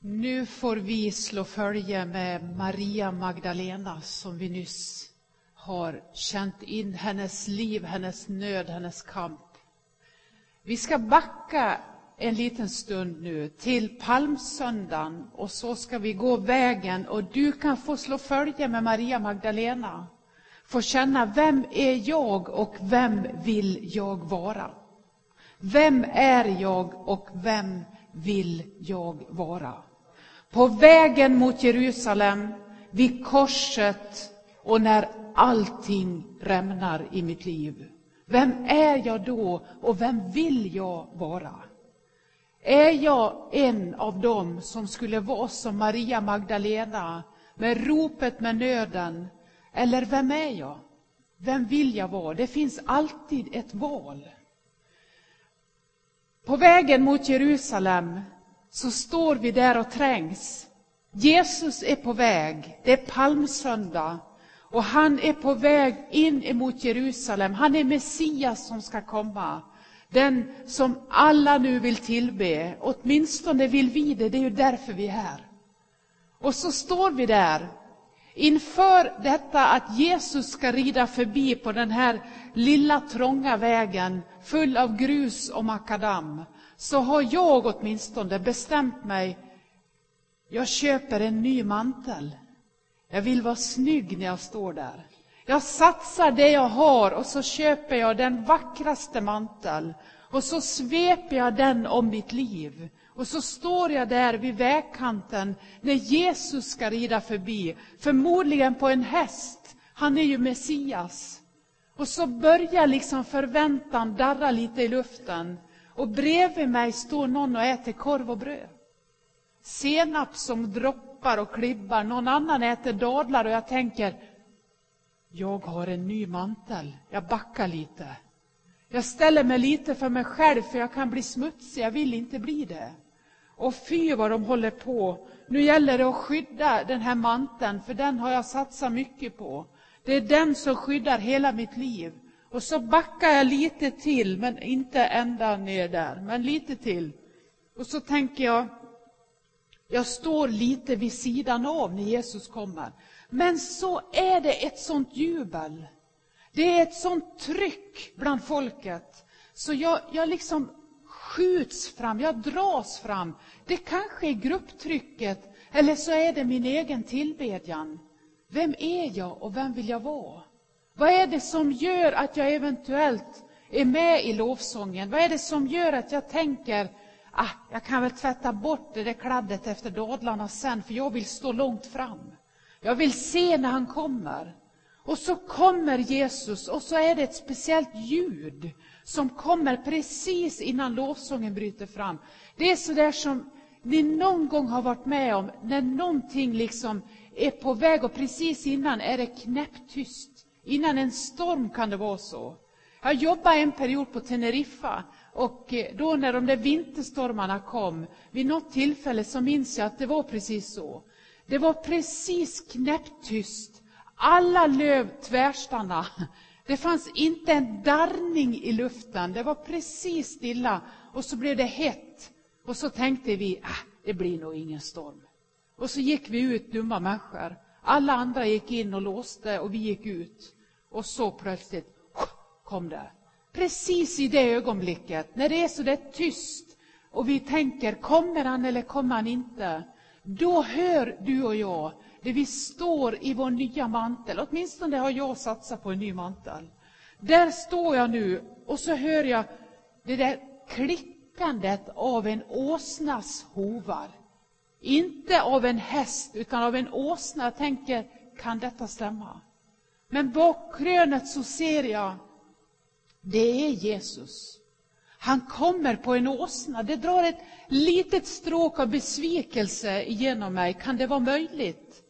Nu får vi slå följe med Maria Magdalena som vi nyss har känt in hennes liv, hennes nöd, hennes kamp. Vi ska backa en liten stund nu till palmsöndagen och så ska vi gå vägen och du kan få slå följe med Maria Magdalena. Få känna, vem är jag och vem vill jag vara? Vem är jag och vem vill jag vara? På vägen mot Jerusalem, vid korset och när allting rämnar i mitt liv. Vem är jag då och vem vill jag vara? Är jag en av dem som skulle vara som Maria Magdalena med ropet med nöden? Eller vem är jag? Vem vill jag vara? Det finns alltid ett val. På vägen mot Jerusalem så står vi där och trängs. Jesus är på väg. Det är palmsöndag. Och han är på väg in emot Jerusalem. Han är Messias som ska komma. Den som alla nu vill tillbe. Åtminstone vill vi det, det är ju därför vi är här. Och så står vi där inför detta att Jesus ska rida förbi på den här lilla trånga vägen full av grus och makadam. Så har jag åtminstone bestämt mig. Jag köper en ny mantel. Jag vill vara snygg när jag står där. Jag satsar det jag har och så köper jag den vackraste mantel. Och så sveper jag den om mitt liv. Och så står jag där vid vägkanten när Jesus ska rida förbi, förmodligen på en häst. Han är ju Messias. Och så börjar liksom förväntan darra lite i luften. Och bredvid mig står någon och äter korv och bröd. Senap som droppar och klibbar, någon annan äter dadlar och jag tänker, jag har en ny mantel, jag backar lite. Jag ställer mig lite för mig själv för jag kan bli smutsig, jag vill inte bli det. Och fy vad de håller på. Nu gäller det att skydda den här manteln, för den har jag satsat mycket på. Det är den som skyddar hela mitt liv. Och så backar jag lite till, men inte ända ner där, men lite till. Och så tänker jag, jag står lite vid sidan av när Jesus kommer. Men så är det ett sånt jubel. Det är ett sånt tryck bland folket. Så jag, jag liksom skjuts fram, jag dras fram. Det kanske är grupptrycket, eller så är det min egen tillbedjan. Vem är jag och vem vill jag vara? Vad är det som gör att jag eventuellt är med i lovsången? Vad är det som gör att jag tänker, ah, jag kan väl tvätta bort det där kladdet efter dadlarna sen, för jag vill stå långt fram. Jag vill se när han kommer. Och så kommer Jesus och så är det ett speciellt ljud som kommer precis innan lovsången bryter fram. Det är så där som ni någon gång har varit med om när någonting liksom är på väg och precis innan är det knäpptyst. Innan en storm kan det vara så. Jag jobbade en period på Teneriffa och eh, då när de där vinterstormarna kom, vid något tillfälle så minns jag att det var precis så. Det var precis knäpptyst. Alla löv tvärstannade. Det fanns inte en darrning i luften. Det var precis stilla. Och så blev det hett. Och så tänkte vi, ah, det blir nog ingen storm. Och så gick vi ut, dumma människor. Alla andra gick in och låste och vi gick ut. Och så plötsligt kom det. Precis i det ögonblicket, när det är så där tyst och vi tänker, kommer han eller kommer han inte? Då hör du och jag, där vi står i vår nya mantel. Åtminstone har jag satsat på en ny mantel. Där står jag nu och så hör jag det där klickandet av en åsnas hovar. Inte av en häst, utan av en åsna. Jag tänker, kan detta stämma? Men bakkrönet så ser jag, det är Jesus. Han kommer på en åsna. Det drar ett litet stråk av besvikelse genom mig. Kan det vara möjligt?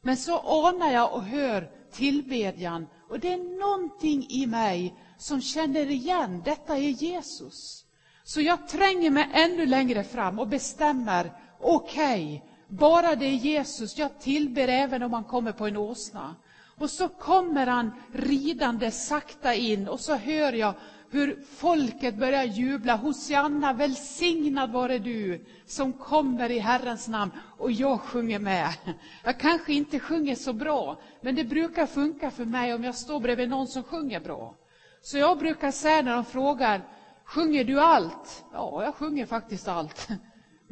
Men så anar jag och hör tillbedjan och det är någonting i mig som känner igen, detta är Jesus. Så jag tränger mig ännu längre fram och bestämmer, okej, okay, bara det är Jesus, jag tillber även om han kommer på en åsna. Och så kommer han ridande sakta in och så hör jag hur folket börjar jubla. Hosianna, välsignad vare du som kommer i Herrens namn. Och jag sjunger med. Jag kanske inte sjunger så bra, men det brukar funka för mig om jag står bredvid någon som sjunger bra. Så jag brukar säga när de frågar, sjunger du allt? Ja, jag sjunger faktiskt allt.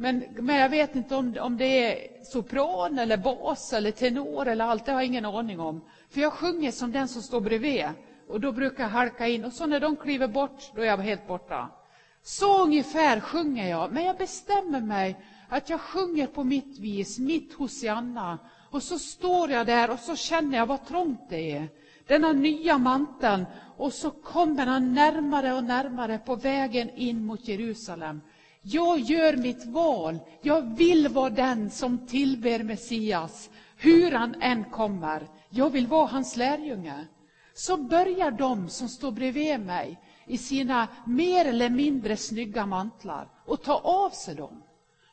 Men, men jag vet inte om, om det är sopran eller bas eller tenor eller allt, det har jag ingen aning om. För jag sjunger som den som står bredvid. Och då brukar jag halka in. Och så när de kliver bort, då är jag helt borta. Så ungefär sjunger jag. Men jag bestämmer mig att jag sjunger på mitt vis, mitt Hosianna. Och så står jag där och så känner jag vad trångt det är. Denna nya manteln. Och så kommer han närmare och närmare på vägen in mot Jerusalem. Jag gör mitt val. Jag vill vara den som tillber Messias, hur han än kommer. Jag vill vara hans lärjunge. Så börjar de som står bredvid mig i sina mer eller mindre snygga mantlar och ta av sig dem.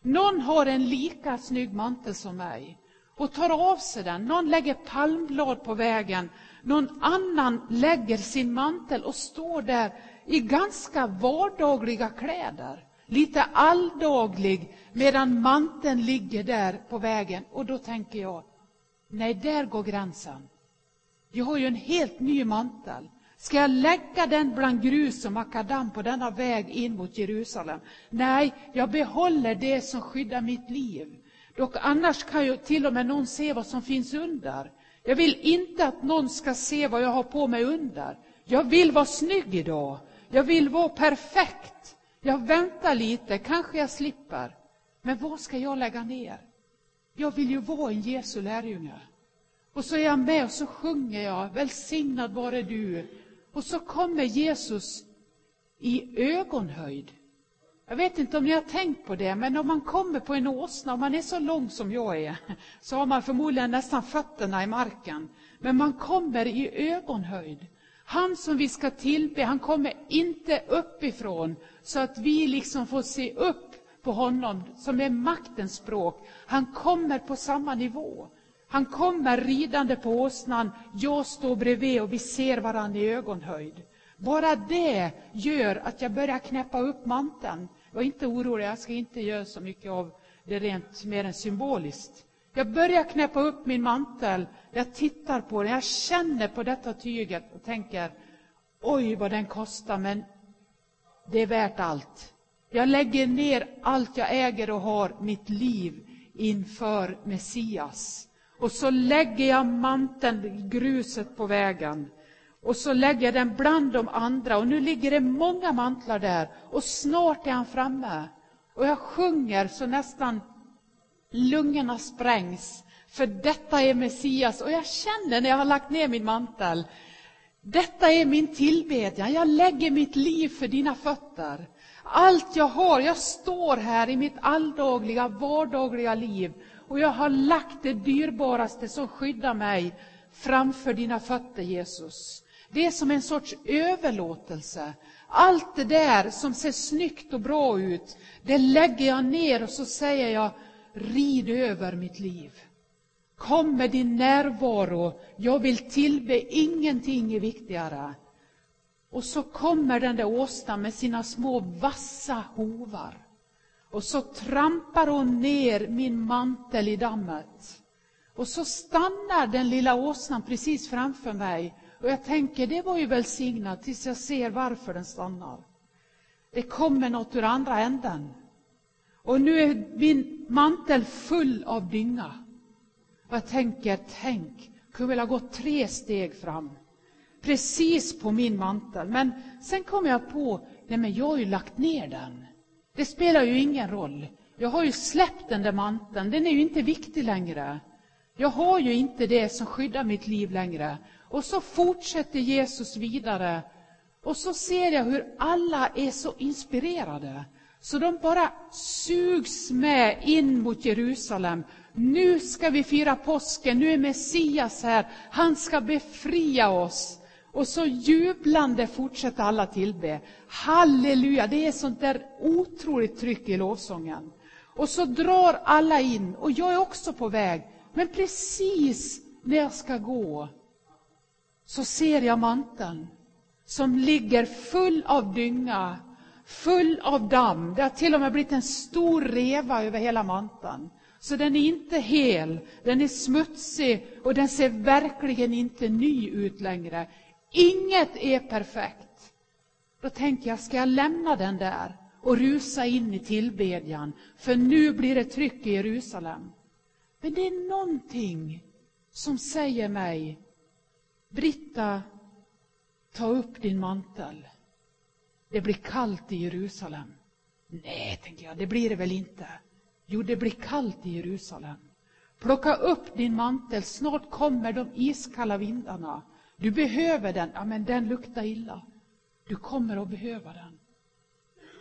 Någon har en lika snygg mantel som mig och tar av sig den. Någon lägger palmblad på vägen. Någon annan lägger sin mantel och står där i ganska vardagliga kläder. Lite alldaglig medan manteln ligger där på vägen. Och då tänker jag, nej där går gränsen. Jag har ju en helt ny mantel. Ska jag lägga den bland grus och makadam på denna väg in mot Jerusalem? Nej, jag behåller det som skyddar mitt liv. Dock annars kan ju till och med någon se vad som finns under. Jag vill inte att någon ska se vad jag har på mig under. Jag vill vara snygg idag. Jag vill vara perfekt. Jag väntar lite, kanske jag slipper. Men vad ska jag lägga ner? Jag vill ju vara en Jesu lärjunge. Och så är jag med och så sjunger jag, välsignad vare du. Och så kommer Jesus i ögonhöjd. Jag vet inte om ni har tänkt på det, men om man kommer på en åsna, om man är så lång som jag är, så har man förmodligen nästan fötterna i marken. Men man kommer i ögonhöjd. Han som vi ska tillbe, han kommer inte uppifrån så att vi liksom får se upp på honom som är maktens språk. Han kommer på samma nivå. Han kommer ridande på åsnan, jag står bredvid och vi ser varandra i ögonhöjd. Bara det gör att jag börjar knäppa upp manteln. Var inte orolig, jag ska inte göra så mycket av det rent mer än symboliskt. Jag börjar knäppa upp min mantel, jag tittar på den, jag känner på detta tyget och tänker, oj vad den kostar, men det är värt allt. Jag lägger ner allt jag äger och har, mitt liv, inför Messias. Och så lägger jag manteln i gruset på vägen. Och så lägger jag den bland de andra. Och nu ligger det många mantlar där. Och snart är han framme. Och jag sjunger så nästan lungorna sprängs. För detta är Messias. Och jag känner när jag har lagt ner min mantel. Detta är min tillbedjan. Jag lägger mitt liv för dina fötter. Allt jag har, jag står här i mitt alldagliga, vardagliga liv och jag har lagt det dyrbaraste som skyddar mig framför dina fötter, Jesus. Det är som en sorts överlåtelse. Allt det där som ser snyggt och bra ut, det lägger jag ner och så säger jag, rid över mitt liv. Kom med din närvaro, jag vill tillbe, ingenting är viktigare. Och så kommer den där åsnan med sina små vassa hovar. Och så trampar hon ner min mantel i dammet. Och så stannar den lilla åsnan precis framför mig. Och jag tänker, det var ju välsignat tills jag ser varför den stannar. Det kommer något ur andra änden. Och nu är min mantel full av dynga. Och jag tänker, tänk, kunde väl ha gått tre steg fram. Precis på min mantel. Men sen kom jag på, nej men jag har ju lagt ner den. Det spelar ju ingen roll. Jag har ju släppt den där manteln, den är ju inte viktig längre. Jag har ju inte det som skyddar mitt liv längre. Och så fortsätter Jesus vidare. Och så ser jag hur alla är så inspirerade. Så de bara sugs med in mot Jerusalem. Nu ska vi fira påsken, nu är Messias här. Han ska befria oss. Och så jublande fortsätter alla tillbe. Halleluja, det är sånt där otroligt tryck i lovsången. Och så drar alla in, och jag är också på väg. Men precis när jag ska gå, så ser jag manteln. som ligger full av dynga, full av damm. Det har till och med blivit en stor reva över hela manteln. Så den är inte hel, den är smutsig och den ser verkligen inte ny ut längre. Inget är perfekt. Då tänker jag, ska jag lämna den där och rusa in i tillbedjan? För nu blir det tryck i Jerusalem. Men det är någonting som säger mig, Britta, ta upp din mantel. Det blir kallt i Jerusalem. Nej, tänker jag, det blir det väl inte. Jo, det blir kallt i Jerusalem. Plocka upp din mantel, snart kommer de iskalla vindarna. Du behöver den. Ja, men den luktar illa. Du kommer att behöva den.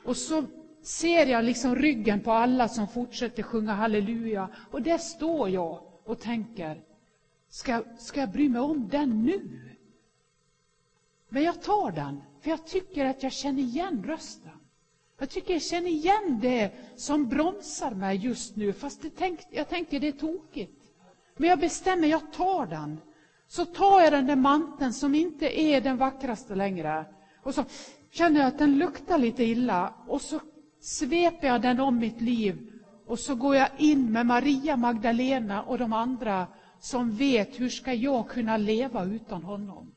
Och så ser jag liksom ryggen på alla som fortsätter sjunga halleluja. Och där står jag och tänker, ska, ska jag bry mig om den nu? Men jag tar den, för jag tycker att jag känner igen rösten. Jag tycker jag känner igen det som bromsar mig just nu, fast det tänk, jag tänker det är tokigt. Men jag bestämmer, jag tar den. Så tar jag den där manteln som inte är den vackraste längre. Och så känner jag att den luktar lite illa. Och så sveper jag den om mitt liv. Och så går jag in med Maria Magdalena och de andra som vet hur ska jag kunna leva utan honom.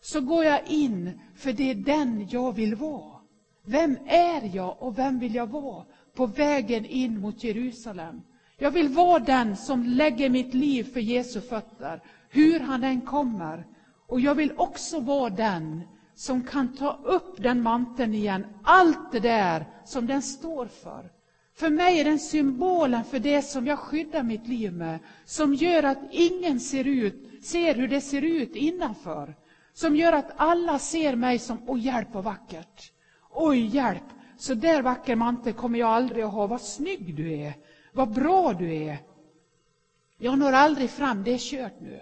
Så går jag in, för det är den jag vill vara. Vem är jag och vem vill jag vara på vägen in mot Jerusalem? Jag vill vara den som lägger mitt liv för Jesu fötter, hur han än kommer. Och jag vill också vara den som kan ta upp den manteln igen, allt det där som den står för. För mig är den symbolen för det som jag skyddar mitt liv med, som gör att ingen ser, ut, ser hur det ser ut innanför. Som gör att alla ser mig som, åh hjälp vad vackert. Oj, hjälp! Så där vacker mantel kommer jag aldrig att ha. Vad snygg du är! Vad bra du är! Jag når aldrig fram, det är kört nu.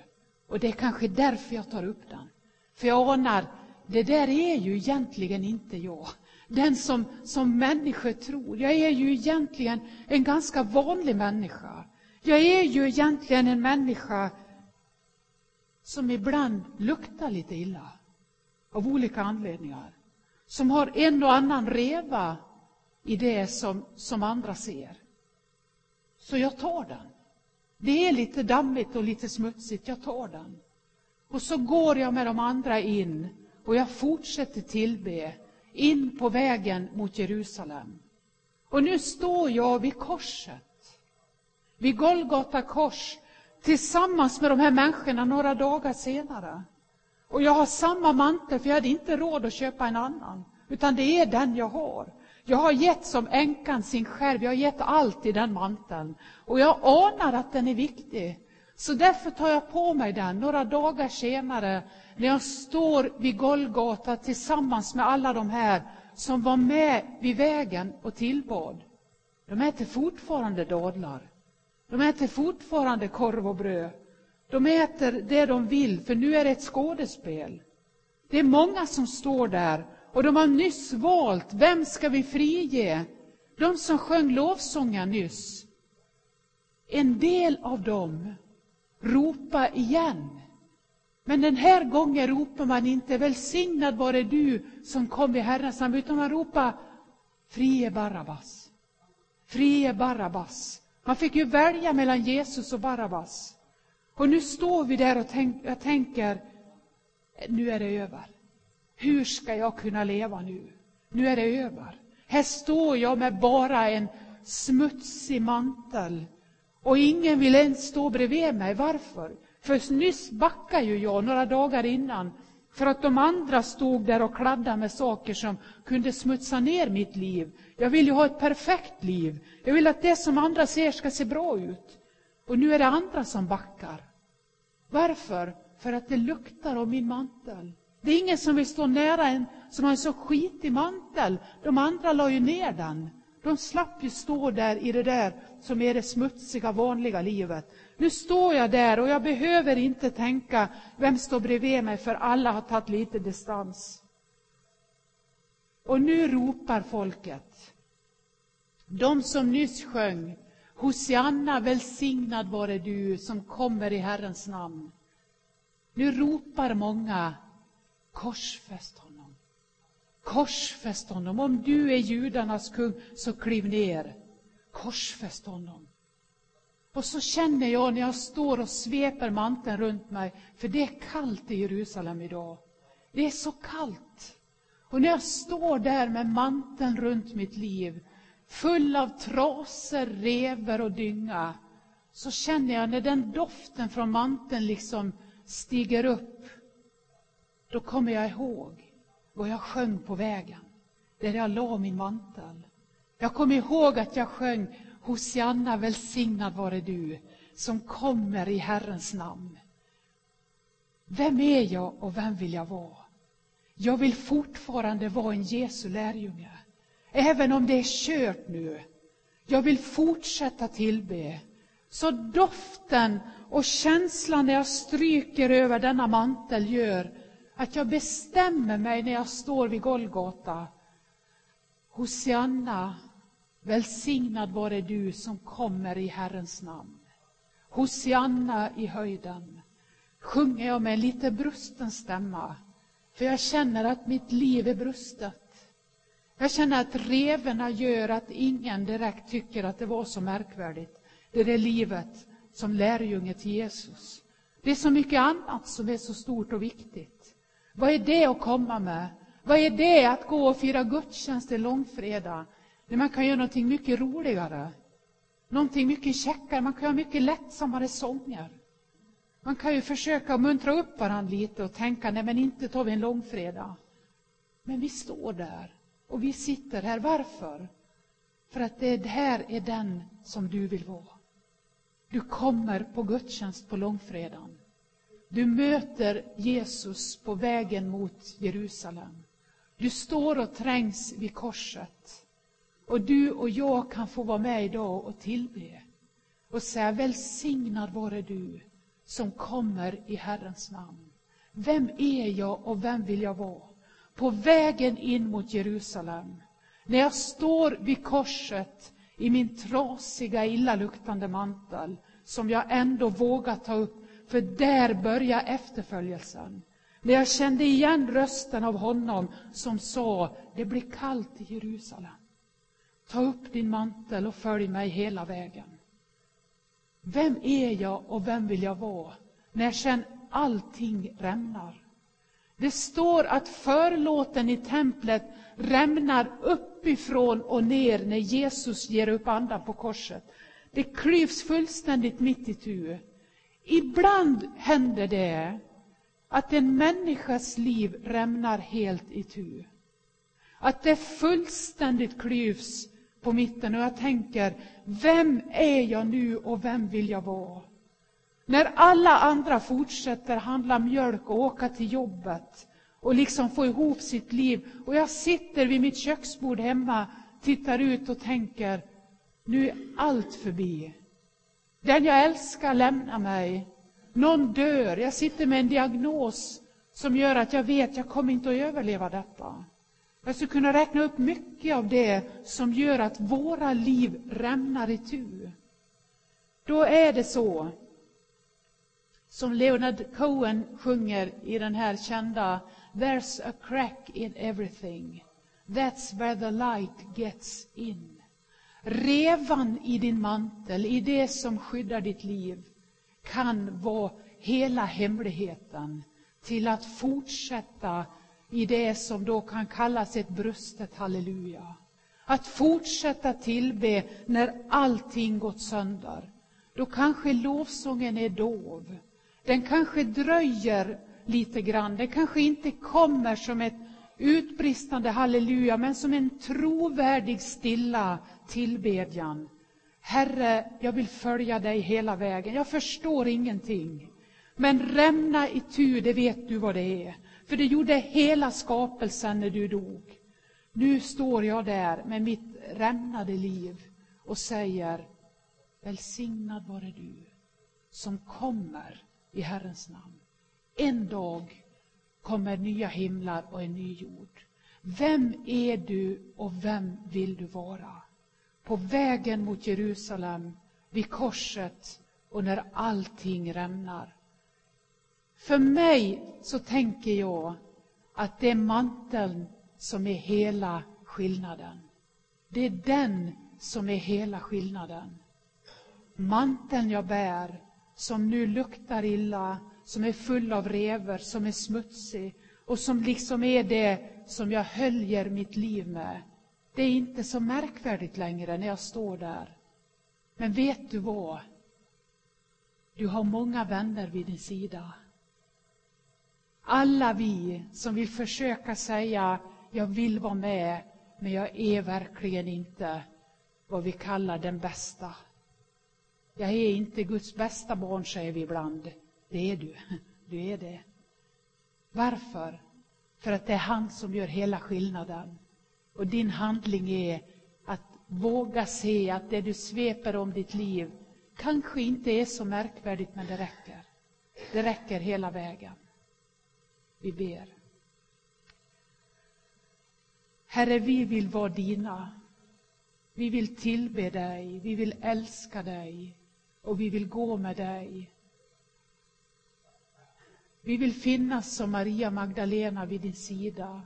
Och det är kanske därför jag tar upp den. För jag anar, det där är ju egentligen inte jag. Den som, som människor tror. Jag är ju egentligen en ganska vanlig människa. Jag är ju egentligen en människa som ibland luktar lite illa. Av olika anledningar som har en och annan reva i det som, som andra ser. Så jag tar den. Det är lite dammigt och lite smutsigt, jag tar den. Och så går jag med de andra in och jag fortsätter tillbe in på vägen mot Jerusalem. Och nu står jag vid korset, vid Golgata kors, tillsammans med de här människorna några dagar senare. Och jag har samma mantel, för jag hade inte råd att köpa en annan. Utan det är den jag har. Jag har gett som änkan sin skärv, jag har gett allt i den manteln. Och jag anar att den är viktig. Så därför tar jag på mig den några dagar senare när jag står vid Golgata tillsammans med alla de här som var med vid vägen och tillbad. De äter fortfarande dadlar. De äter fortfarande korv och bröd. De äter det de vill, för nu är det ett skådespel. Det är många som står där och de har nyss valt, vem ska vi frige? De som sjöng lovsången nyss. En del av dem ropa igen. Men den här gången ropar man inte välsignad vare du som kom i Herrens namn, utan man ropar frie Barabbas. Frie Barabbas. Man fick ju välja mellan Jesus och Barabbas. Och nu står vi där och tänk, jag tänker, nu är det över. Hur ska jag kunna leva nu? Nu är det över. Här står jag med bara en smutsig mantel och ingen vill ens stå bredvid mig. Varför? För nyss backade ju jag några dagar innan för att de andra stod där och kladdade med saker som kunde smutsa ner mitt liv. Jag vill ju ha ett perfekt liv. Jag vill att det som andra ser ska se bra ut. Och nu är det andra som backar. Varför? För att det luktar av min mantel. Det är ingen som vill stå nära en som har en så skitig mantel. De andra la ju ner den. De slapp ju stå där i det där som är det smutsiga, vanliga livet. Nu står jag där och jag behöver inte tänka, vem står bredvid mig, för alla har tagit lite distans. Och nu ropar folket. De som nyss sjöng, Hosianna, välsignad vare du som kommer i Herrens namn. Nu ropar många, korsfäst honom. Korsfäst honom. Om du är judarnas kung, så kliv ner. Korsfäst honom. Och så känner jag när jag står och sveper manteln runt mig, för det är kallt i Jerusalem idag. Det är så kallt. Och när jag står där med manteln runt mitt liv, full av trasor, rever och dynga, så känner jag när den doften från manteln liksom stiger upp, då kommer jag ihåg vad jag sjöng på vägen, där jag la min mantel. Jag kommer ihåg att jag sjöng Hosianna, välsignad vare du som kommer i Herrens namn. Vem är jag och vem vill jag vara? Jag vill fortfarande vara en Jesu lärjunge, även om det är kört nu. Jag vill fortsätta tillbe. Så doften och känslan när jag stryker över denna mantel gör att jag bestämmer mig när jag står vid Golgata. Hosianna, välsignad vare du som kommer i Herrens namn. Hosianna i höjden. Sjunger jag med en lite brusten stämma. För jag känner att mitt liv är brustet. Jag känner att revorna gör att ingen direkt tycker att det var så märkvärdigt. Det är livet som lärjunge till Jesus. Det är så mycket annat som är så stort och viktigt. Vad är det att komma med? Vad är det att gå och fira gudstjänst en långfredag? När man kan göra någonting mycket roligare. Någonting mycket käckare. Man kan göra mycket lättsammare sånger. Man kan ju försöka muntra upp varandra lite och tänka, nej men inte tar vi en långfredag. Men vi står där och vi sitter här. Varför? För att det här är den som du vill vara. Du kommer på gudstjänst på långfredagen. Du möter Jesus på vägen mot Jerusalem. Du står och trängs vid korset. Och du och jag kan få vara med idag och tillbe och säga välsignad vare du som kommer i Herrens namn. Vem är jag och vem vill jag vara? På vägen in mot Jerusalem, när jag står vid korset i min trasiga, illaluktande mantel, som jag ändå vågar ta upp, för där börjar efterföljelsen. När jag kände igen rösten av honom som sa, det blir kallt i Jerusalem. Ta upp din mantel och följ mig hela vägen. Vem är jag och vem vill jag vara när sen allting rämnar? Det står att förlåten i templet rämnar uppifrån och ner när Jesus ger upp andan på korset. Det klyvs fullständigt mitt i tu. Ibland händer det att en människas liv rämnar helt i tu. Att det fullständigt klyvs på mitten och jag tänker, vem är jag nu och vem vill jag vara? När alla andra fortsätter handla mjölk och åka till jobbet och liksom få ihop sitt liv och jag sitter vid mitt köksbord hemma, tittar ut och tänker, nu är allt förbi. Den jag älskar lämnar mig. Någon dör. Jag sitter med en diagnos som gör att jag vet att jag kommer inte att överleva detta. Jag skulle kunna räkna upp mycket av det som gör att våra liv rämnar i tu. Då är det så, som Leonard Cohen sjunger i den här kända There's a crack in everything. That's where the light gets in. Revan i din mantel, i det som skyddar ditt liv, kan vara hela hemligheten till att fortsätta i det som då kan kallas ett brustet halleluja. Att fortsätta tillbe när allting gått sönder. Då kanske lovsången är dov. Den kanske dröjer lite grann. Den kanske inte kommer som ett utbristande halleluja, men som en trovärdig stilla tillbedjan. Herre, jag vill följa dig hela vägen. Jag förstår ingenting. Men rämna i tu, det vet du vad det är. För det gjorde hela skapelsen när du dog. Nu står jag där med mitt rämnade liv och säger Välsignad vare du som kommer i Herrens namn. En dag kommer nya himlar och en ny jord. Vem är du och vem vill du vara? På vägen mot Jerusalem, vid korset och när allting rämnar. För mig så tänker jag att det är manteln som är hela skillnaden. Det är den som är hela skillnaden. Manteln jag bär, som nu luktar illa, som är full av revor, som är smutsig och som liksom är det som jag höljer mitt liv med. Det är inte så märkvärdigt längre när jag står där. Men vet du vad? Du har många vänner vid din sida. Alla vi som vill försöka säga jag vill vara med, men jag är verkligen inte vad vi kallar den bästa. Jag är inte Guds bästa barn, säger vi ibland. Det är du. Du är det. Varför? För att det är han som gör hela skillnaden. Och din handling är att våga se att det du sveper om ditt liv kanske inte är så märkvärdigt, men det räcker. Det räcker hela vägen. Vi ber. Herre, vi vill vara dina. Vi vill tillbe dig, vi vill älska dig och vi vill gå med dig. Vi vill finnas som Maria Magdalena vid din sida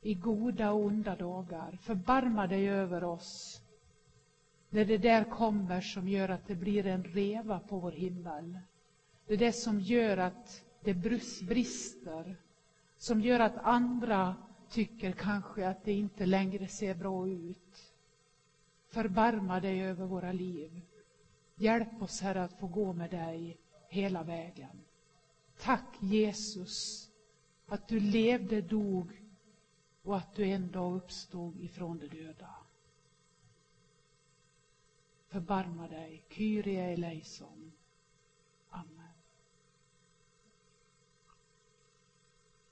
i goda och onda dagar. Förbarma dig över oss när det där kommer som gör att det blir en reva på vår himmel. Det är det som gör att det brister, som gör att andra tycker kanske att det inte längre ser bra ut. Förbarma dig över våra liv. Hjälp oss, Herre, att få gå med dig hela vägen. Tack Jesus att du levde, dog och att du en dag uppstod ifrån de döda. Förbarma dig, Kyrie eleison.